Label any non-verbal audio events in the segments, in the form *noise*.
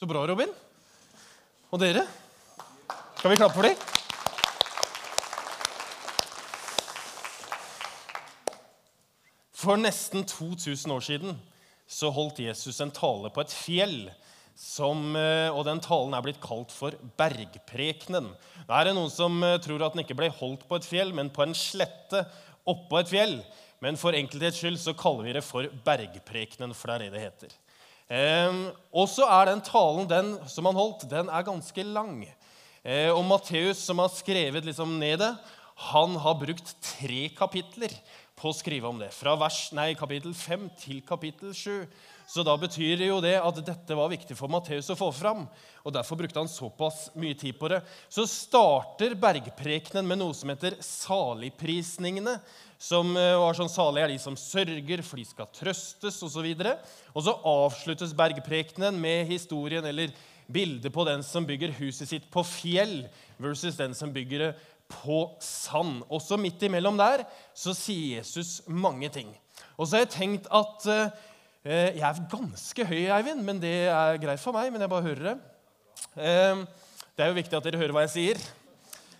Så bra, Robin. Og dere? Skal vi klappe for dem? For nesten 2000 år siden så holdt Jesus en tale på et fjell. Som, eh, og den talen er blitt kalt for bergprekenen. Det er noen som eh, tror at den ikke ble holdt på et fjell, men på en slette oppå et fjell. Men for enkelthets skyld så kaller vi det for bergprekenen, for det er det det heter. Eh, og så er den talen den som han holdt, den er ganske lang. Eh, og Matteus, som har skrevet liksom ned det, han har brukt tre kapitler på å skrive om det. Fra vers, nei, kapittel 5 til kapittel 7. Så da betyr det jo det at dette var viktig for Matteus å få fram. og Derfor brukte han såpass mye tid på det. Så starter bergprekenen med noe som heter saligprisningene. Som eh, var sånn Salige er de som sørger, for de skal trøstes, osv. Og, så og så avsluttes bergprekenen med historien eller bildet på den som bygger huset sitt på fjell, versus den som bygger det på sand. Også midt imellom der så sier Jesus mange ting. Og så har jeg tenkt at eh, jeg er ganske høy, Eivind, men det er greit for meg. Men jeg bare hører det. Eh, det er jo viktig at dere hører hva jeg sier.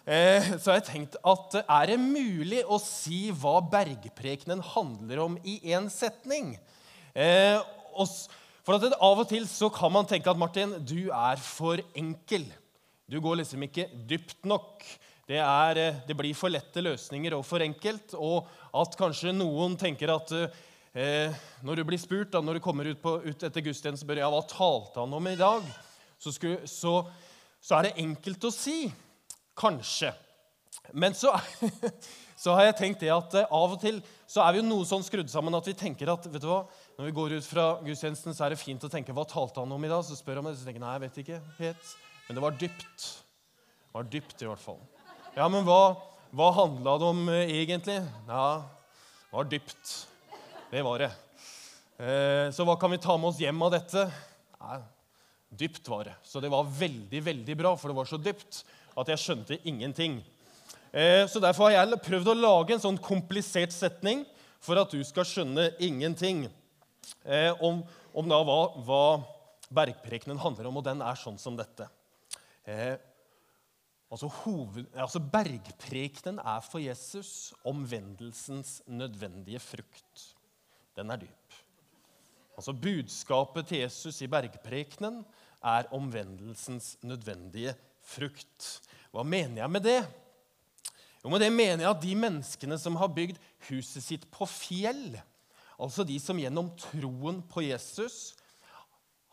Eh, så har jeg tenkt at er det mulig å si hva bergprekenen handler om i én setning? For at Av og til så kan man tenke at Martin, du er for enkel. Du går liksom ikke dypt nok. Det, er, det blir for lette løsninger og for enkelt. Og at kanskje noen tenker at eh, når du blir spurt da, når du kommer ut, på, ut etter gudstjenesten, spør ja, hva talte han om i dag, så, skulle, så, så, er det enkelt å si. Kanskje. Men så, *laughs* så, har jeg tenkt det at eh, av og til så er vi jo noe sånn skrudd sammen at vi tenker at vet du hva, når vi går ut fra gudstjenesten, så er det fint å tenke hva talte han om i dag? Så spør han meg, så tenker jeg nei, jeg vet ikke helt. Men det var dypt. Det var dypt, i hvert fall. Ja, men hva, hva handla det om eh, egentlig? Ja, det var dypt. Det var det. Eh, så hva kan vi ta med oss hjem av dette? Nei, dypt var det. Så det var veldig, veldig bra, for det var så dypt at jeg skjønte ingenting. Eh, så derfor har jeg prøvd å lage en sånn komplisert setning for at du skal skjønne ingenting eh, om, om da hva, hva bergprekenen handler om, og den er sånn som dette. Altså, hoved, altså Bergprekenen er for Jesus omvendelsens nødvendige frukt den er dyp. Altså Budskapet til Jesus i bergprekenen er omvendelsens nødvendige frukt. Hva mener jeg med det? Jo, med det mener jeg at de menneskene som har bygd huset sitt på fjell, altså de som gjennom troen på Jesus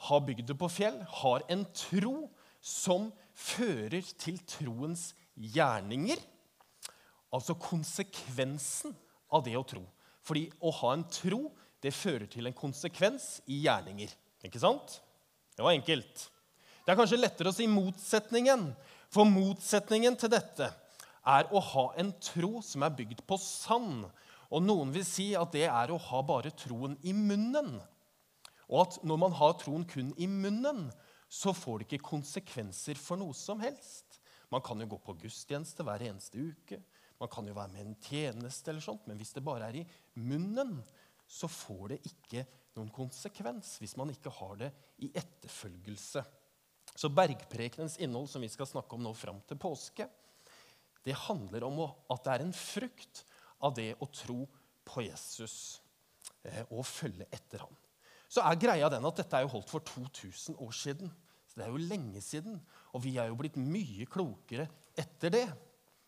har bygd det på fjell, har en tro som fører til troens gjerninger. Altså konsekvensen av det å tro. Fordi å ha en tro det fører til en konsekvens i gjerninger. Ikke sant? Det var enkelt. Det er kanskje lettere å si motsetningen, for motsetningen til dette er å ha en tro som er bygd på sand. Og noen vil si at det er å ha bare troen i munnen. Og at når man har troen kun i munnen, så får det ikke konsekvenser for noe som helst. Man kan jo gå på gudstjeneste hver eneste uke. Man kan jo være med en tjeneste, eller sånt, men hvis det bare er i munnen, så får det ikke noen konsekvens hvis man ikke har det i etterfølgelse. Så bergprekenens innhold, som vi skal snakke om nå fram til påske, det handler om at det er en frukt av det å tro på Jesus eh, og følge etter ham. Så er greia den at Dette er jo holdt for 2000 år siden. Så Det er jo lenge siden, og vi er jo blitt mye klokere etter det.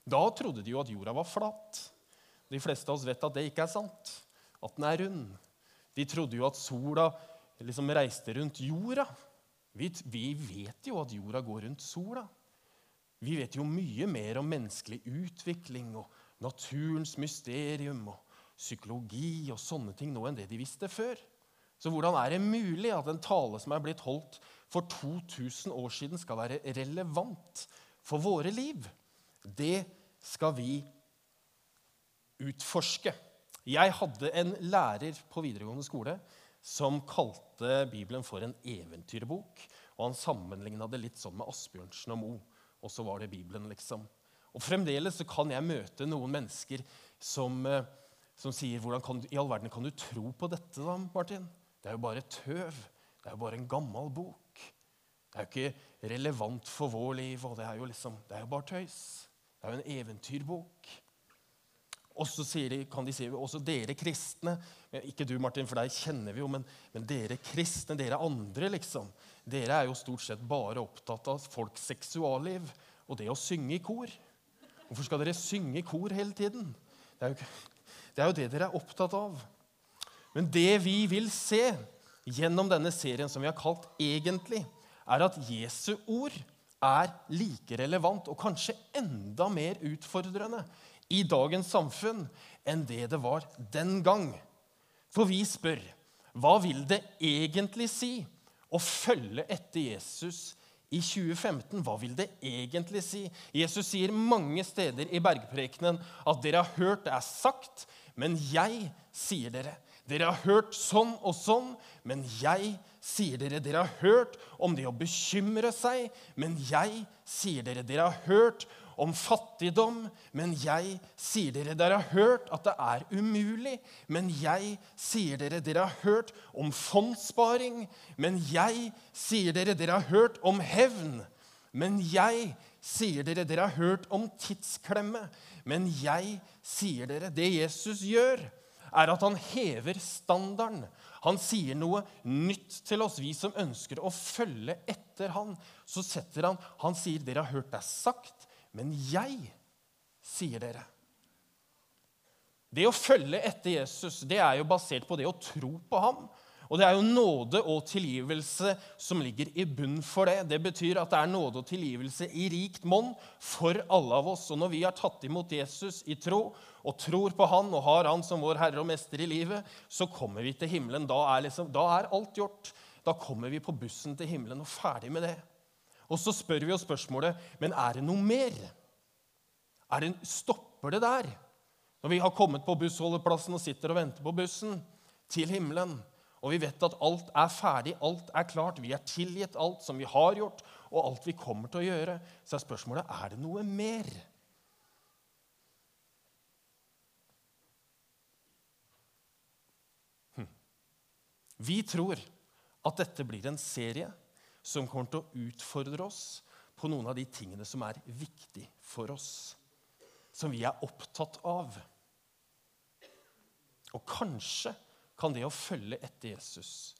Da trodde de jo at jorda var flat. De fleste av oss vet at det ikke er sant. At den er rund. De trodde jo at sola liksom reiste rundt jorda. Vi, vi vet jo at jorda går rundt sola. Vi vet jo mye mer om menneskelig utvikling og naturens mysterium og psykologi og sånne ting nå enn det de visste før. Så hvordan er det mulig at en tale som er blitt holdt for 2000 år siden, skal være relevant for våre liv? Det skal vi utforske. Jeg hadde en lærer på videregående skole som kalte Bibelen for en eventyrbok. Og han sammenligna det litt sånn med Asbjørnsen og Mo. Og så var det Bibelen, liksom. Og fremdeles så kan jeg møte noen mennesker som, eh, som sier hvordan kan, i all verden kan du tro på dette, da, Martin? Det er jo bare tøv. Det er jo bare en gammel bok. Det er jo ikke relevant for vår liv, og det er jo liksom, det er jo bare tøys. Det er jo en eventyrbok. Og så de, kan de si også dere kristne Ikke du, Martin, for deg kjenner vi jo, men, men, dere kristne, dere andre, liksom. Dere er jo stort sett bare opptatt av folks seksualliv og det å synge i kor. Hvorfor skal dere synge i kor hele tiden? Det er, jo, det er jo det dere er opptatt av. Men det vi vil se gjennom denne serien som vi har kalt Egentlig, er at Jesu ord er like relevant og kanskje enda mer utfordrende i dagens samfunn enn det det var den gang. For vi spør hva vil det egentlig si å følge etter Jesus i 2015? Hva vil det egentlig si? Jesus sier mange steder i bergprekenen at dere har hørt det er sagt, men jeg sier dere. Dere har hørt sånn og sånn, men jeg sier dere. Dere har hørt om det å bekymre seg, men jeg sier dere. Dere har hørt om fattigdom, men jeg sier dere. Dere har hørt at det er umulig, men jeg sier dere. Dere har hørt om fondssparing, men jeg sier dere. Dere har hørt om hevn, men jeg sier dere. Dere har hørt om tidsklemme, men jeg sier dere. Det Jesus gjør, er at han hever standarden. Han sier noe nytt til oss, vi som ønsker å følge etter han. Så setter han Han sier, 'Dere har hørt det sagt, men jeg sier dere'. Det å følge etter Jesus det er jo basert på det å tro på ham. Og det er jo nåde og tilgivelse som ligger i bunn for det. Det betyr at det er nåde og tilgivelse i rikt monn for alle av oss. Og når vi har tatt imot Jesus i tro og tror på han og har han som vår herre og mester i livet, så kommer vi til himmelen. Da er, liksom, da er alt gjort. Da kommer vi på bussen til himmelen og ferdig med det. Og så spør vi oss spørsmålet men er det noe mer. Er det, stopper det der? Når vi har kommet på bussholdeplassen og sitter og venter på bussen til himmelen, og vi vet at alt er ferdig, alt er klart, vi er tilgitt alt som vi har gjort, og alt vi kommer til å gjøre. Så er spørsmålet er det noe mer. Hm. Vi tror at dette blir en serie som kommer til å utfordre oss på noen av de tingene som er viktig for oss, som vi er opptatt av. Og kanskje kan det å følge etter Jesus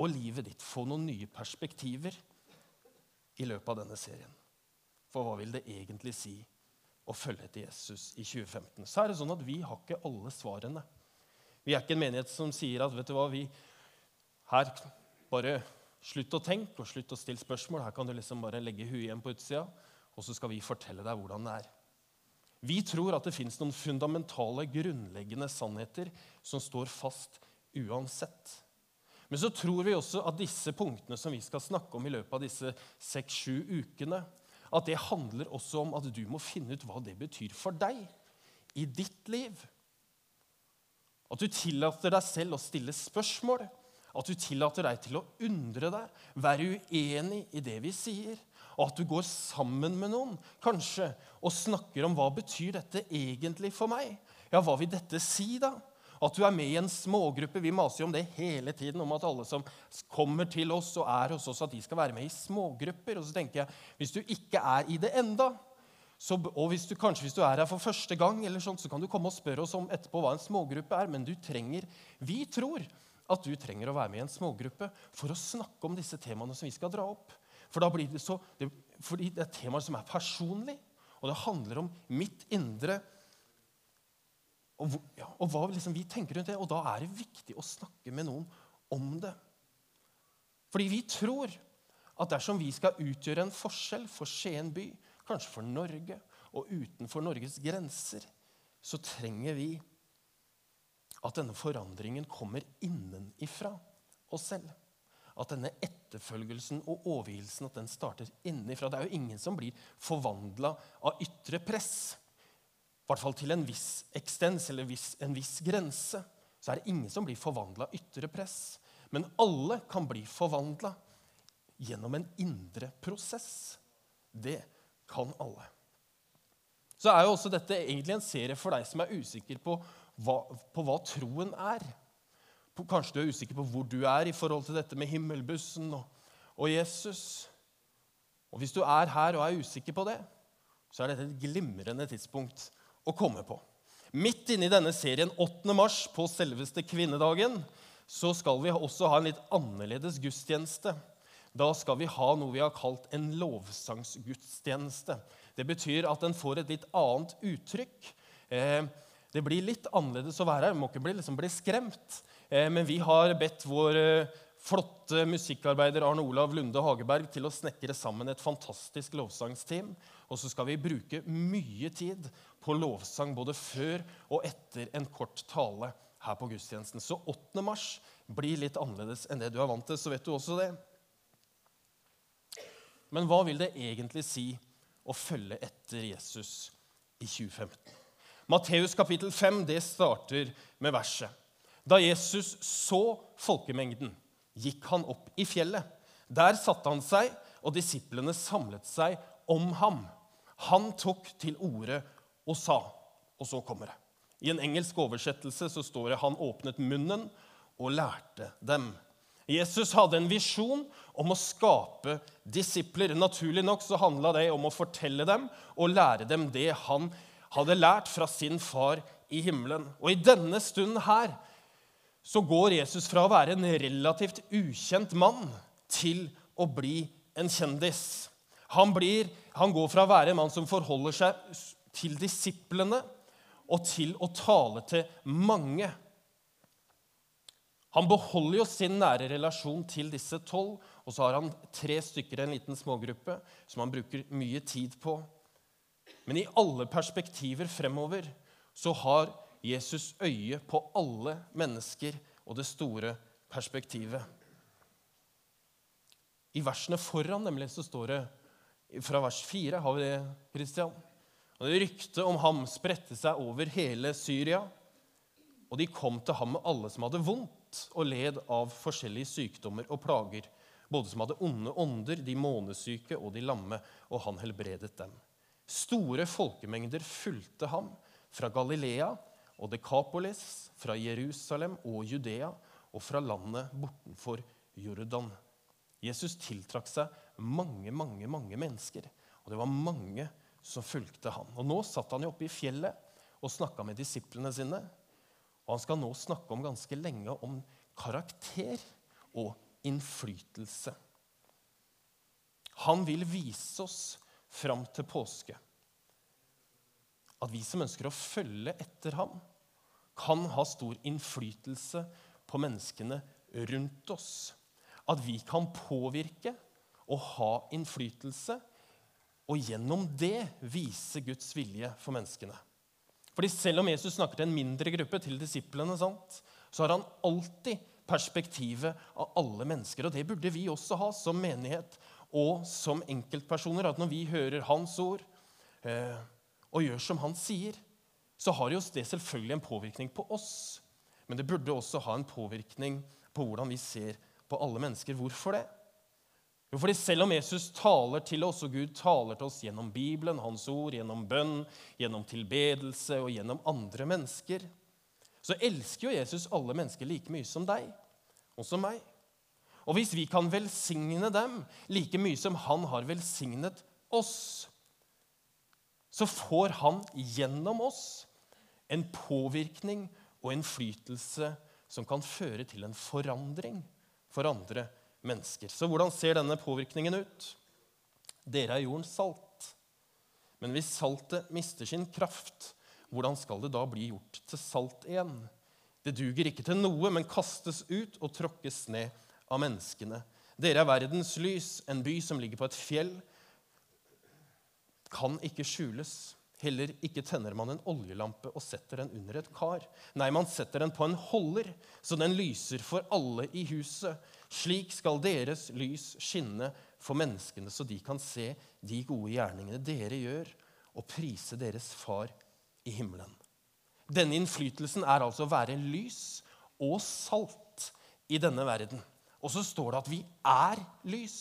og livet ditt få noen nye perspektiver i løpet av denne serien. For hva vil det egentlig si å følge etter Jesus i 2015? Så er det sånn at Vi har ikke alle svarene. Vi er ikke en menighet som sier at vet du hva, vi her bare slutt å tenke og slutt å stille spørsmål. Her kan du liksom bare legge huet igjen på utsida, og så skal vi fortelle deg hvordan det er. Vi tror at det fins noen fundamentale, grunnleggende sannheter som står fast uansett. Men så tror vi også at disse punktene som vi skal snakke om i løpet av disse seks-sju ukene, at det handler også om at du må finne ut hva det betyr for deg i ditt liv. At du tillater deg selv å stille spørsmål. At du tillater deg til å undre deg, være uenig i det vi sier. Og at du går sammen med noen kanskje, og snakker om hva betyr dette egentlig for meg. Ja, hva vil dette si, da? At du er med i en smågruppe. Vi maser jo om det hele tiden, om at alle som kommer til oss og er hos oss, at de skal være med i smågrupper. Og så tenker jeg, hvis du ikke er i det enda, så, og hvis du, kanskje hvis du er her for første gang, eller sånt, så kan du komme og spørre oss om etterpå hva en smågruppe er. Men du trenger, vi tror at du trenger å være med i en smågruppe for å snakke om disse temaene som vi skal dra opp. For da blir det så, det, fordi det er temaer som er personlige, og det handler om mitt indre og, ja, og hva liksom vi tenker rundt det. Og da er det viktig å snakke med noen om det. Fordi vi tror at dersom vi skal utgjøre en forskjell for Skien by, kanskje for Norge og utenfor Norges grenser, så trenger vi at denne forandringen kommer innenifra oss selv. At denne etterfølgelsen og overgivelsen at den starter innenifra. Det er jo ingen som blir forvandla av ytre press. I hvert fall til en viss ekstens eller en viss grense. Så er det ingen som blir forvandla av ytre press. Men alle kan bli forvandla gjennom en indre prosess. Det kan alle. Så er jo også dette egentlig en serie for deg som er usikker på hva, på hva troen er. Kanskje du er usikker på hvor du er i forhold til dette med himmelbussen og, og Jesus. Og Hvis du er her og er usikker på det, så er dette et glimrende tidspunkt å komme på. Midt inne i denne serien 8. mars, på selveste kvinnedagen, så skal vi også ha en litt annerledes gudstjeneste. Da skal vi ha noe vi har kalt en lovsangsgudstjeneste. Det betyr at den får et litt annet uttrykk. Eh, det blir litt annerledes å være her. Vi må ikke bli, liksom bli skremt. Eh, men vi har bedt vår eh, flotte musikkarbeider Arne Olav Lunde Hageberg til å snekre sammen et fantastisk lovsangsteam. Og så skal vi bruke mye tid på lovsang både før og etter en kort tale her på gudstjenesten. Så 8. mars blir litt annerledes enn det du er vant til. Så vet du også det. Men hva vil det egentlig si å følge etter Jesus i 2015? Matteus kapittel 5 det starter med verset. Da Jesus så folkemengden, gikk han opp i fjellet. Der satte han seg, og disiplene samlet seg om ham. Han tok til orde og sa Og så kommer det. I en engelsk oversettelse så står det 'Han åpnet munnen og lærte dem'. Jesus hadde en visjon om å skape disipler. Naturlig nok så handla det om å fortelle dem og lære dem det han hadde lært fra sin far i himmelen. Og i denne stunden her så går Jesus fra å være en relativt ukjent mann til å bli en kjendis. Han, blir, han går fra å være en mann som forholder seg til disiplene, og til å tale til mange. Han beholder jo sin nære relasjon til disse tolv, og så har han tre stykker i en liten smågruppe som han bruker mye tid på. Men i alle perspektiver fremover så har Jesus øye på alle mennesker og det store perspektivet. I versene foran nemlig så står det fra vers 4 har vi det, Kristian. Og det Ryktet om ham spredte seg over hele Syria, og de kom til ham med alle som hadde vondt og led av forskjellige sykdommer og plager, både som hadde onde ånder, de månesyke og de lamme, og han helbredet dem. Store folkemengder fulgte ham fra Galilea og Dekapolis, fra Jerusalem og Judea og fra landet bortenfor Jordan. Jesus tiltrakk seg mange, mange, mange mennesker, og det var mange som fulgte han. Og Nå satt han jo oppe i fjellet og snakka med disiplene sine. Og han skal nå snakke om ganske lenge om karakter og innflytelse. Han vil vise oss fram til påske at vi som ønsker å følge etter ham, kan ha stor innflytelse på menneskene rundt oss. At vi kan påvirke og ha innflytelse, og gjennom det vise Guds vilje for menneskene. Fordi Selv om Jesus snakker til en mindre gruppe, til disiplene, sant, så har han alltid perspektivet av alle mennesker. Og det burde vi også ha som menighet og som enkeltpersoner. At når vi hører hans ord eh, og gjør som han sier, så har jo det selvfølgelig en påvirkning på oss. Men det burde også ha en påvirkning på hvordan vi ser på alle mennesker. Hvorfor det? Jo, fordi selv om Jesus taler til oss, og Gud taler til oss gjennom Bibelen, Hans ord, gjennom bønn, gjennom tilbedelse og gjennom andre mennesker, så elsker jo Jesus alle mennesker like mye som deg og som meg. Og hvis vi kan velsigne dem like mye som han har velsignet oss, så får han gjennom oss en påvirkning og innflytelse som kan føre til en forandring for andre mennesker. Så hvordan ser denne påvirkningen ut? Dere er jordens salt. Men hvis saltet mister sin kraft, hvordan skal det da bli gjort til salt igjen? Det duger ikke til noe, men kastes ut og tråkkes ned av menneskene. Dere er verdens lys, en by som ligger på et fjell, kan ikke skjules. Heller ikke tenner man en oljelampe og setter den under et kar. Nei, man setter den på en holder, så den lyser for alle i huset. Slik skal deres lys skinne for menneskene, så de kan se de gode gjerningene dere gjør, og prise deres far i himmelen. Denne innflytelsen er altså å være lys og salt i denne verden. Og så står det at vi er lys,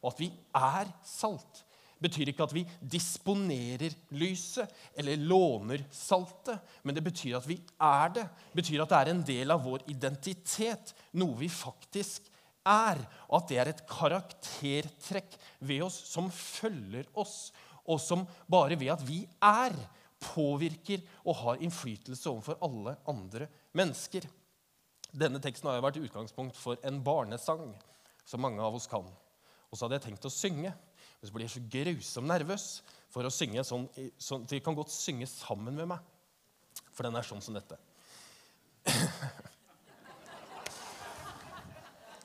og at vi er salt betyr ikke at vi disponerer lyset eller låner saltet, men det betyr at vi er det. Det betyr at det er en del av vår identitet, noe vi faktisk er, og at det er et karaktertrekk ved oss som følger oss, og som bare ved at vi er, påvirker og har innflytelse overfor alle andre mennesker. Denne teksten har jo vært utgangspunkt for en barnesang, som mange av oss kan. Og så hadde jeg tenkt å synge, men så blir jeg så grusomt nervøs for å synge sånn, sånn De kan godt synge sammen med meg, for den er sånn som dette. *laughs*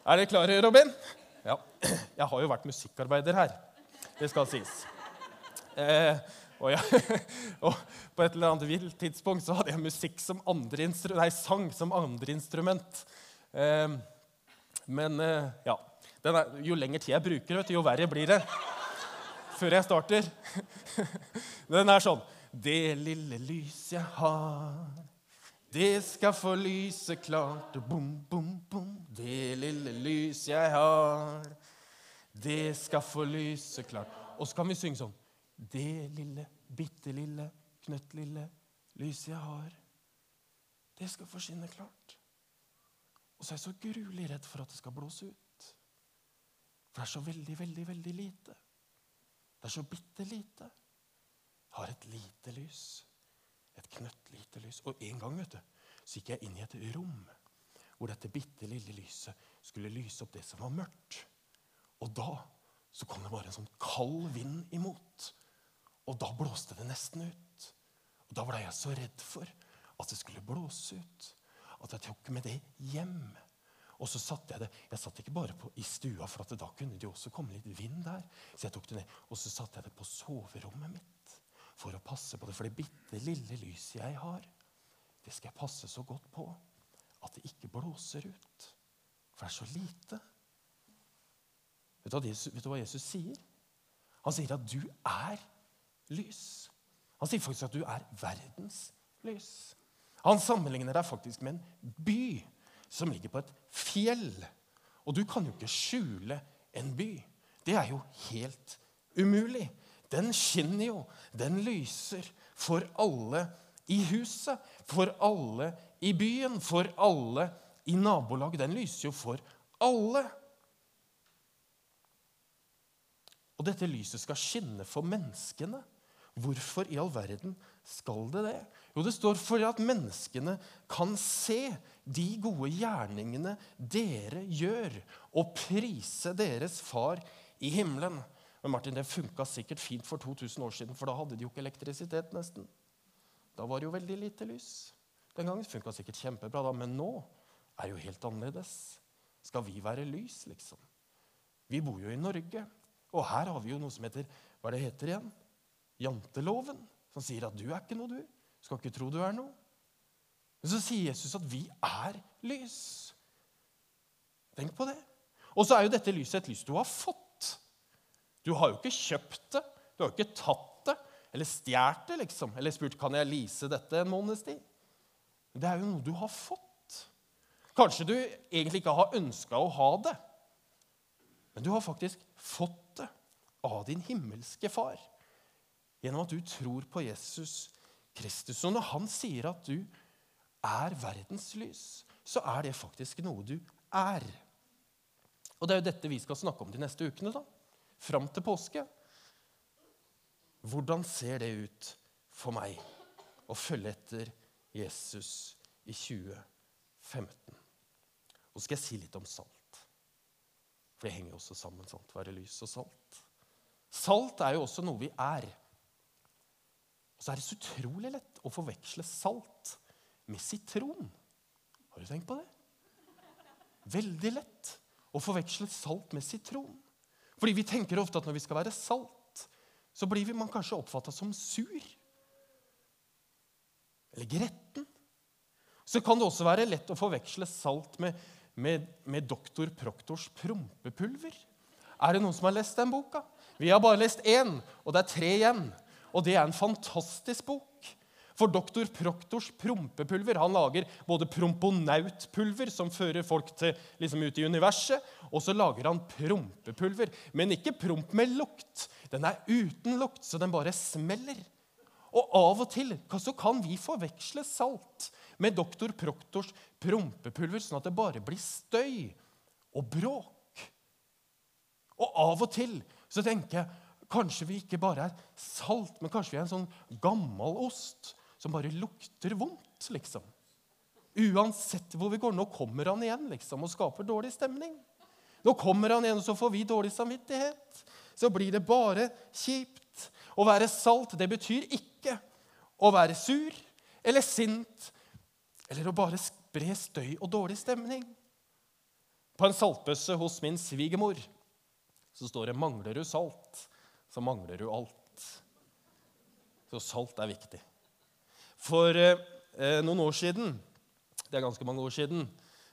Er dere klare, Robin? Ja. Jeg har jo vært musikkarbeider her. Det skal sies. Eh, og, jeg, *laughs* og, på et eller annet vilt tidspunkt så hadde jeg musikk som andre nei, sang som andre instrument. Eh, men eh, ja. Er, jo lenger tid jeg bruker, du, jo verre blir det. Før jeg starter. *laughs* Den er sånn Det lille lys jeg har, det skal få lyse klart. Bom, bom, bom. Det lille lys jeg har, det skal få lyse klart. Og så kan vi synge sånn det lille, bitte lille, knøttlille lyset jeg har, det skal få skinne klart. Og så er jeg så gruelig redd for at det skal blåse ut. For det er så veldig, veldig, veldig lite. Det er så bitte lite. Har et lite lys. Et knøttlite lys. Og en gang vet du, så gikk jeg inn i et rom hvor dette bitte lille lyset skulle lyse opp det som var mørkt. Og da så kom det bare en sånn kald vind imot. Og da blåste det nesten ut. Og Da ble jeg så redd for at det skulle blåse ut, at jeg tok med det hjem. Og så satte jeg det Jeg satt ikke bare på, i stua, for da kunne det jo også komme litt vind der. Så jeg tok det ned, Og så satte jeg det på soverommet mitt for å passe på det. For det bitte lille lyset jeg har, det skal jeg passe så godt på at det ikke blåser ut. For det er så lite. Vet du vet du hva Jesus sier? Han sier at du er lys. Han sier faktisk at du er verdens lys. Han sammenligner deg faktisk med en by som ligger på et fjell. Og du kan jo ikke skjule en by. Det er jo helt umulig. Den skinner jo, den lyser for alle i huset, for alle i byen, for alle i nabolaget. Den lyser jo for alle. Og dette lyset skal skinne for menneskene. Hvorfor i all verden skal det det? Jo, det står for at menneskene kan se de gode gjerningene dere gjør, og prise deres far i himmelen. Men Martin, Det funka sikkert fint for 2000 år siden, for da hadde de jo ikke elektrisitet. nesten. Da var det jo veldig lite lys. Den gangen funka sikkert kjempebra, da, men nå er det jo helt annerledes. Skal vi være lys, liksom? Vi bor jo i Norge, og her har vi jo noe som heter Hva det heter igjen? janteloven, som sier at du er ikke noe, du. Skal ikke tro du er noe. Men så sier Jesus at vi er lys. Tenk på det. Og så er jo dette lyset et lys du har fått. Du har jo ikke kjøpt det, du har jo ikke tatt det eller stjålet det, liksom. Eller spurt kan jeg lease dette en måneds tid. Det er jo noe du har fått. Kanskje du egentlig ikke har ønska å ha det, men du har faktisk fått det av din himmelske far gjennom at du tror på Jesus Kristus. Og når han sier at du er verdens lys, så er det faktisk noe du er. Og det er jo dette vi skal snakke om de neste ukene, da. Fram til påske. Hvordan ser det ut for meg å følge etter Jesus i 2015? Og så skal jeg si litt om salt. For det henger jo også sammen. sant? Være lys og salt. Salt er jo også noe vi er. Og så er det så utrolig lett å forveksle salt med sitron. Har du tenkt på det? Veldig lett å forveksle salt med sitron. Fordi vi tenker ofte at når vi skal være salt, så blir man kanskje oppfatta som sur. Eller gretten. Så kan det også være lett å forveksle salt med, med, med doktor Proktors prompepulver. Er det noen som har lest den boka? Vi har bare lest én, og det er tre igjen. Og det er en fantastisk bok. For doktor Proktors prompepulver han lager både promponautpulver, som fører folk til, liksom ut i universet, og så lager han prompepulver. Men ikke promp med lukt. Den er uten lukt, så den bare smeller. Og av og til så kan vi forveksle salt med doktor Proktors prompepulver, sånn at det bare blir støy og bråk. Og av og til så tenker jeg kanskje vi ikke bare er salt, men kanskje vi er en sånn gammel ost som bare lukter vondt, liksom. Uansett hvor vi går. Nå kommer han igjen liksom, og skaper dårlig stemning. Nå kommer han igjen, og så får vi dårlig samvittighet. Så blir det bare kjipt. Å være salt det betyr ikke å være sur eller sint eller å bare spre støy og dårlig stemning. På en saltbøsse hos min svigermor så står det 'Mangler du salt, så mangler du alt'. Så salt er viktig. For eh, noen år siden, det er ganske mange år siden,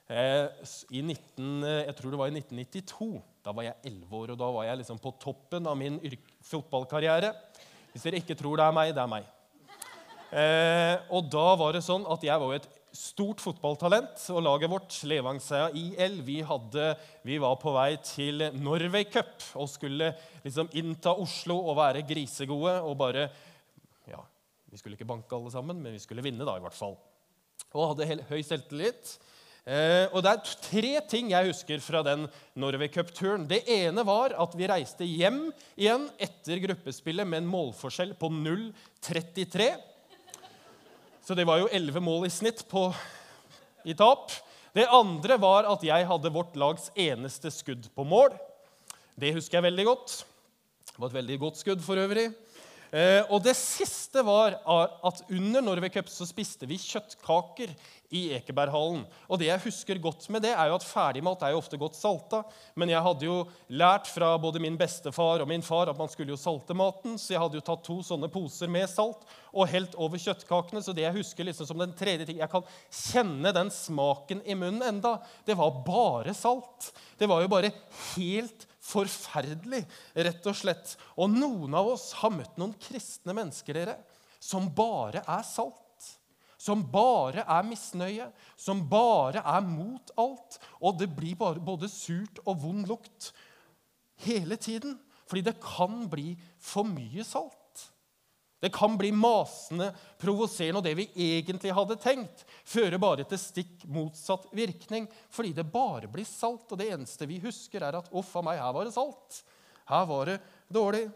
eh, i 19, jeg tror det var i 1992 Da var jeg 11 år, og da var jeg liksom på toppen av min fotballkarriere. Hvis dere ikke tror det er meg, det er meg. Eh, og da var det sånn at jeg var jo et stort fotballtalent. Og laget vårt, Levangsheia IL, vi, hadde, vi, var på vei til Norway Cup og skulle liksom innta Oslo og være grisegode og bare Ja, vi skulle ikke banke alle sammen, men vi skulle vinne, da, i hvert fall. Og hadde høy selvtillit. Eh, og Det er tre ting jeg husker fra den Norway Cup-turen. Det ene var at vi reiste hjem igjen etter gruppespillet med en målforskjell på 0-33. Så det var jo elleve mål i snitt på, i tap. Det andre var at jeg hadde vårt lags eneste skudd på mål. Det husker jeg veldig godt. Det var et veldig godt skudd for øvrig. Eh, og det siste var at under Norway Cup så spiste vi kjøttkaker i Ekeberghallen. Og det jeg husker godt med det, er jo at ferdigmat er jo ofte godt salta. Men jeg hadde jo lært fra både min bestefar og min far at man skulle jo salte maten. Så jeg hadde jo tatt to sånne poser med salt og helt over kjøttkakene. Så det jeg husker liksom som den tredje ting Jeg kan kjenne den smaken i munnen enda. Det var bare salt. Det var jo bare helt forferdelig, rett og slett. Og noen av oss har møtt noen kristne mennesker dere, som bare er salt. Som bare er misnøye, som bare er mot alt. Og det blir både surt og vond lukt hele tiden. Fordi det kan bli for mye salt. Det kan bli masende, provoserende, og det vi egentlig hadde tenkt, fører bare til stikk motsatt virkning, fordi det bare blir salt. Og det eneste vi husker, er at 'uff a meg, her var det salt'. Her var det dårlig.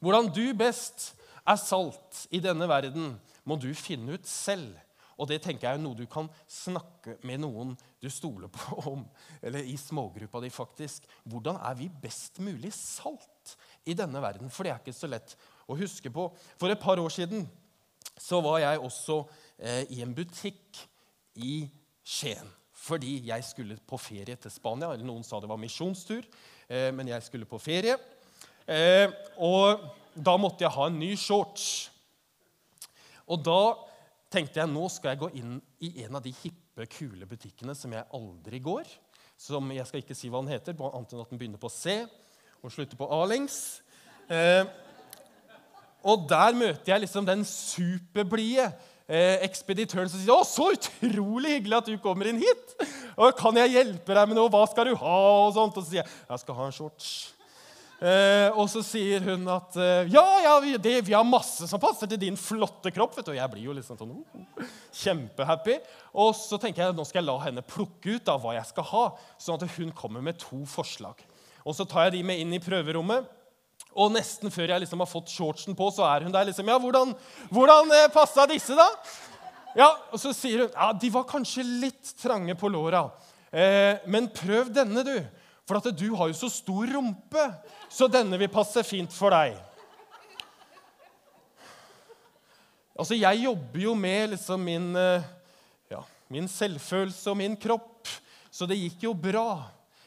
Hvordan du best er salt i denne verden, må du finne ut selv. Og det tenker jeg er noe du kan snakke med noen du stoler på *laughs* om, eller i smågruppa di, faktisk. Hvordan er vi best mulig salt i denne verden? For det er ikke så lett å huske på. For et par år siden så var jeg også eh, i en butikk i Skien. Fordi jeg skulle på ferie til Spania. eller Noen sa det var misjonstur, eh, men jeg skulle på ferie. Eh, og da måtte jeg ha en ny shorts. Og da tenkte jeg nå skal jeg gå inn i en av de hippe, kule butikkene som jeg aldri går. Som Jeg skal ikke si hva den heter, annet enn at den begynner på C og slutter på A lengs. Eh, og der møter jeg liksom den superblide eh, ekspeditøren som sier 'Å, så utrolig hyggelig at du kommer inn hit!' Og 'Kan jeg hjelpe deg med noe? Hva skal du ha?' Og sånt. Og så sier jeg 'Jeg skal ha en shorts'. Eh, og så sier hun at eh, 'Ja, ja, vi, det, vi, har masse som passer til din flotte kropp.' vet du. Og jeg blir jo liksom sånn kjempehappy. Og så tenker jeg nå skal jeg la henne plukke ut av hva jeg skal ha, sånn at hun kommer med to forslag. Og så tar jeg de med inn i prøverommet. Og nesten før jeg liksom har fått shortsen på, så er hun der liksom Ja, hvordan, hvordan eh, passa disse, da? Ja, Og så sier hun ja, de var kanskje litt trange på låra. Eh, men prøv denne, du. For at du har jo så stor rumpe, så denne vil passe fint for deg. Altså, Jeg jobber jo med liksom min, eh, ja, min selvfølelse og min kropp, så det gikk jo bra.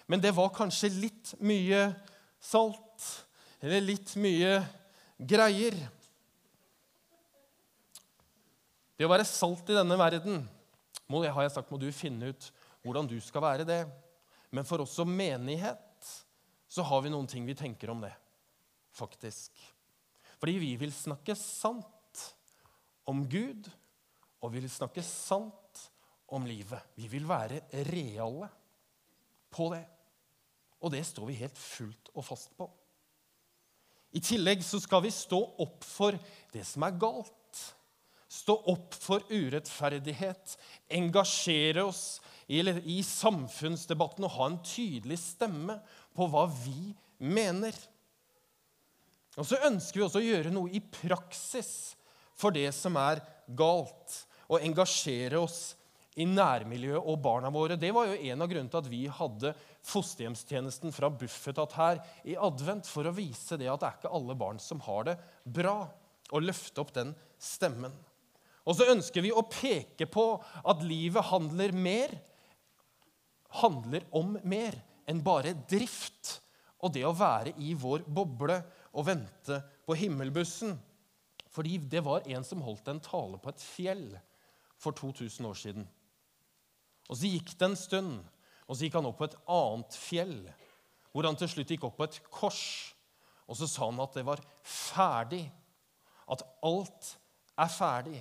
Men det var kanskje litt mye salt eller litt mye greier. Det å være salt i denne verden må, har jeg sagt, må du finne ut hvordan du skal være det. Men for oss som menighet så har vi noen ting vi tenker om det, faktisk. Fordi vi vil snakke sant om Gud, og vi vil snakke sant om livet. Vi vil være reale på det. Og det står vi helt fullt og fast på. I tillegg så skal vi stå opp for det som er galt. Stå opp for urettferdighet. Engasjere oss i, i samfunnsdebatten og ha en tydelig stemme på hva vi mener. Og så ønsker vi også å gjøre noe i praksis for det som er galt, og engasjere oss i nærmiljøet og barna våre. Det var jo en av grunnene til at vi hadde fosterhjemstjenesten fra Bufetat her i advent, for å vise det at det er ikke alle barn som har det bra, og løfte opp den stemmen. Og så ønsker vi å peke på at livet handler mer handler om mer enn bare drift og det å være i vår boble og vente på himmelbussen. Fordi det var en som holdt en tale på et fjell for 2000 år siden. Og Så gikk det en stund, og så gikk han opp på et annet fjell, hvor han til slutt gikk opp på et kors. Og så sa han at det var ferdig. At alt er ferdig.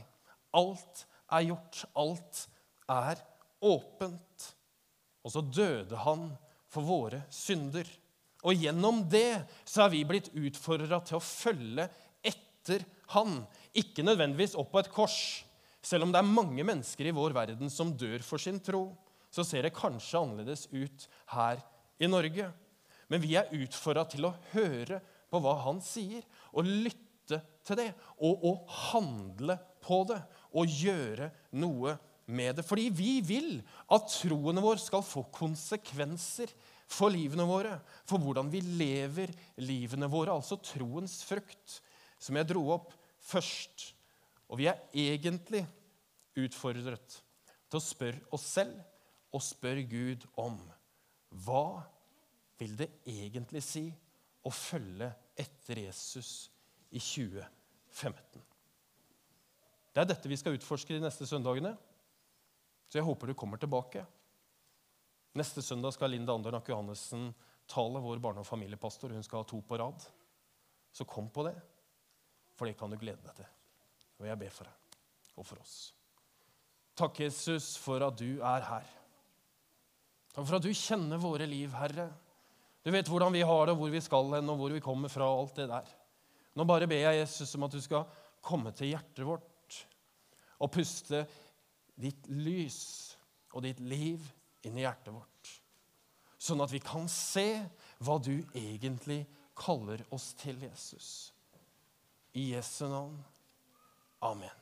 Alt er gjort. Alt er åpent. Og så døde han for våre synder. Og gjennom det så er vi blitt utfordra til å følge etter han. Ikke nødvendigvis opp på et kors. Selv om det er mange mennesker i vår verden som dør for sin tro, så ser det kanskje annerledes ut her i Norge. Men vi er utfordra til å høre på hva han sier, og lytte til det. Og å handle på det og gjøre noe med det. Fordi vi vil at troene våre skal få konsekvenser for livene våre. For hvordan vi lever livene våre. Altså troens frukt, som jeg dro opp først. Og vi er egentlig utfordret til å spørre oss selv og spør Gud om hva vil det egentlig si å følge etter Jesus i 2015? Det er dette vi skal utforske de neste søndagene. Så jeg håper du kommer tilbake. Neste søndag skal Linda Andernak Johannessen tale, vår barne- og familiepastor. Hun skal ha to på rad. Så kom på det, for det kan du glede deg til. Og jeg ber for deg og for oss. Takk, Jesus, for at du er her. Takk for at du kjenner våre liv, Herre. Du vet hvordan vi har det, hvor vi skal hen, og hvor vi kommer fra. alt det der. Nå bare ber jeg Jesus om at du skal komme til hjertet vårt og puste ditt lys og ditt liv inn i hjertet vårt. Sånn at vi kan se hva du egentlig kaller oss til, Jesus. I Jesu navn. Amen.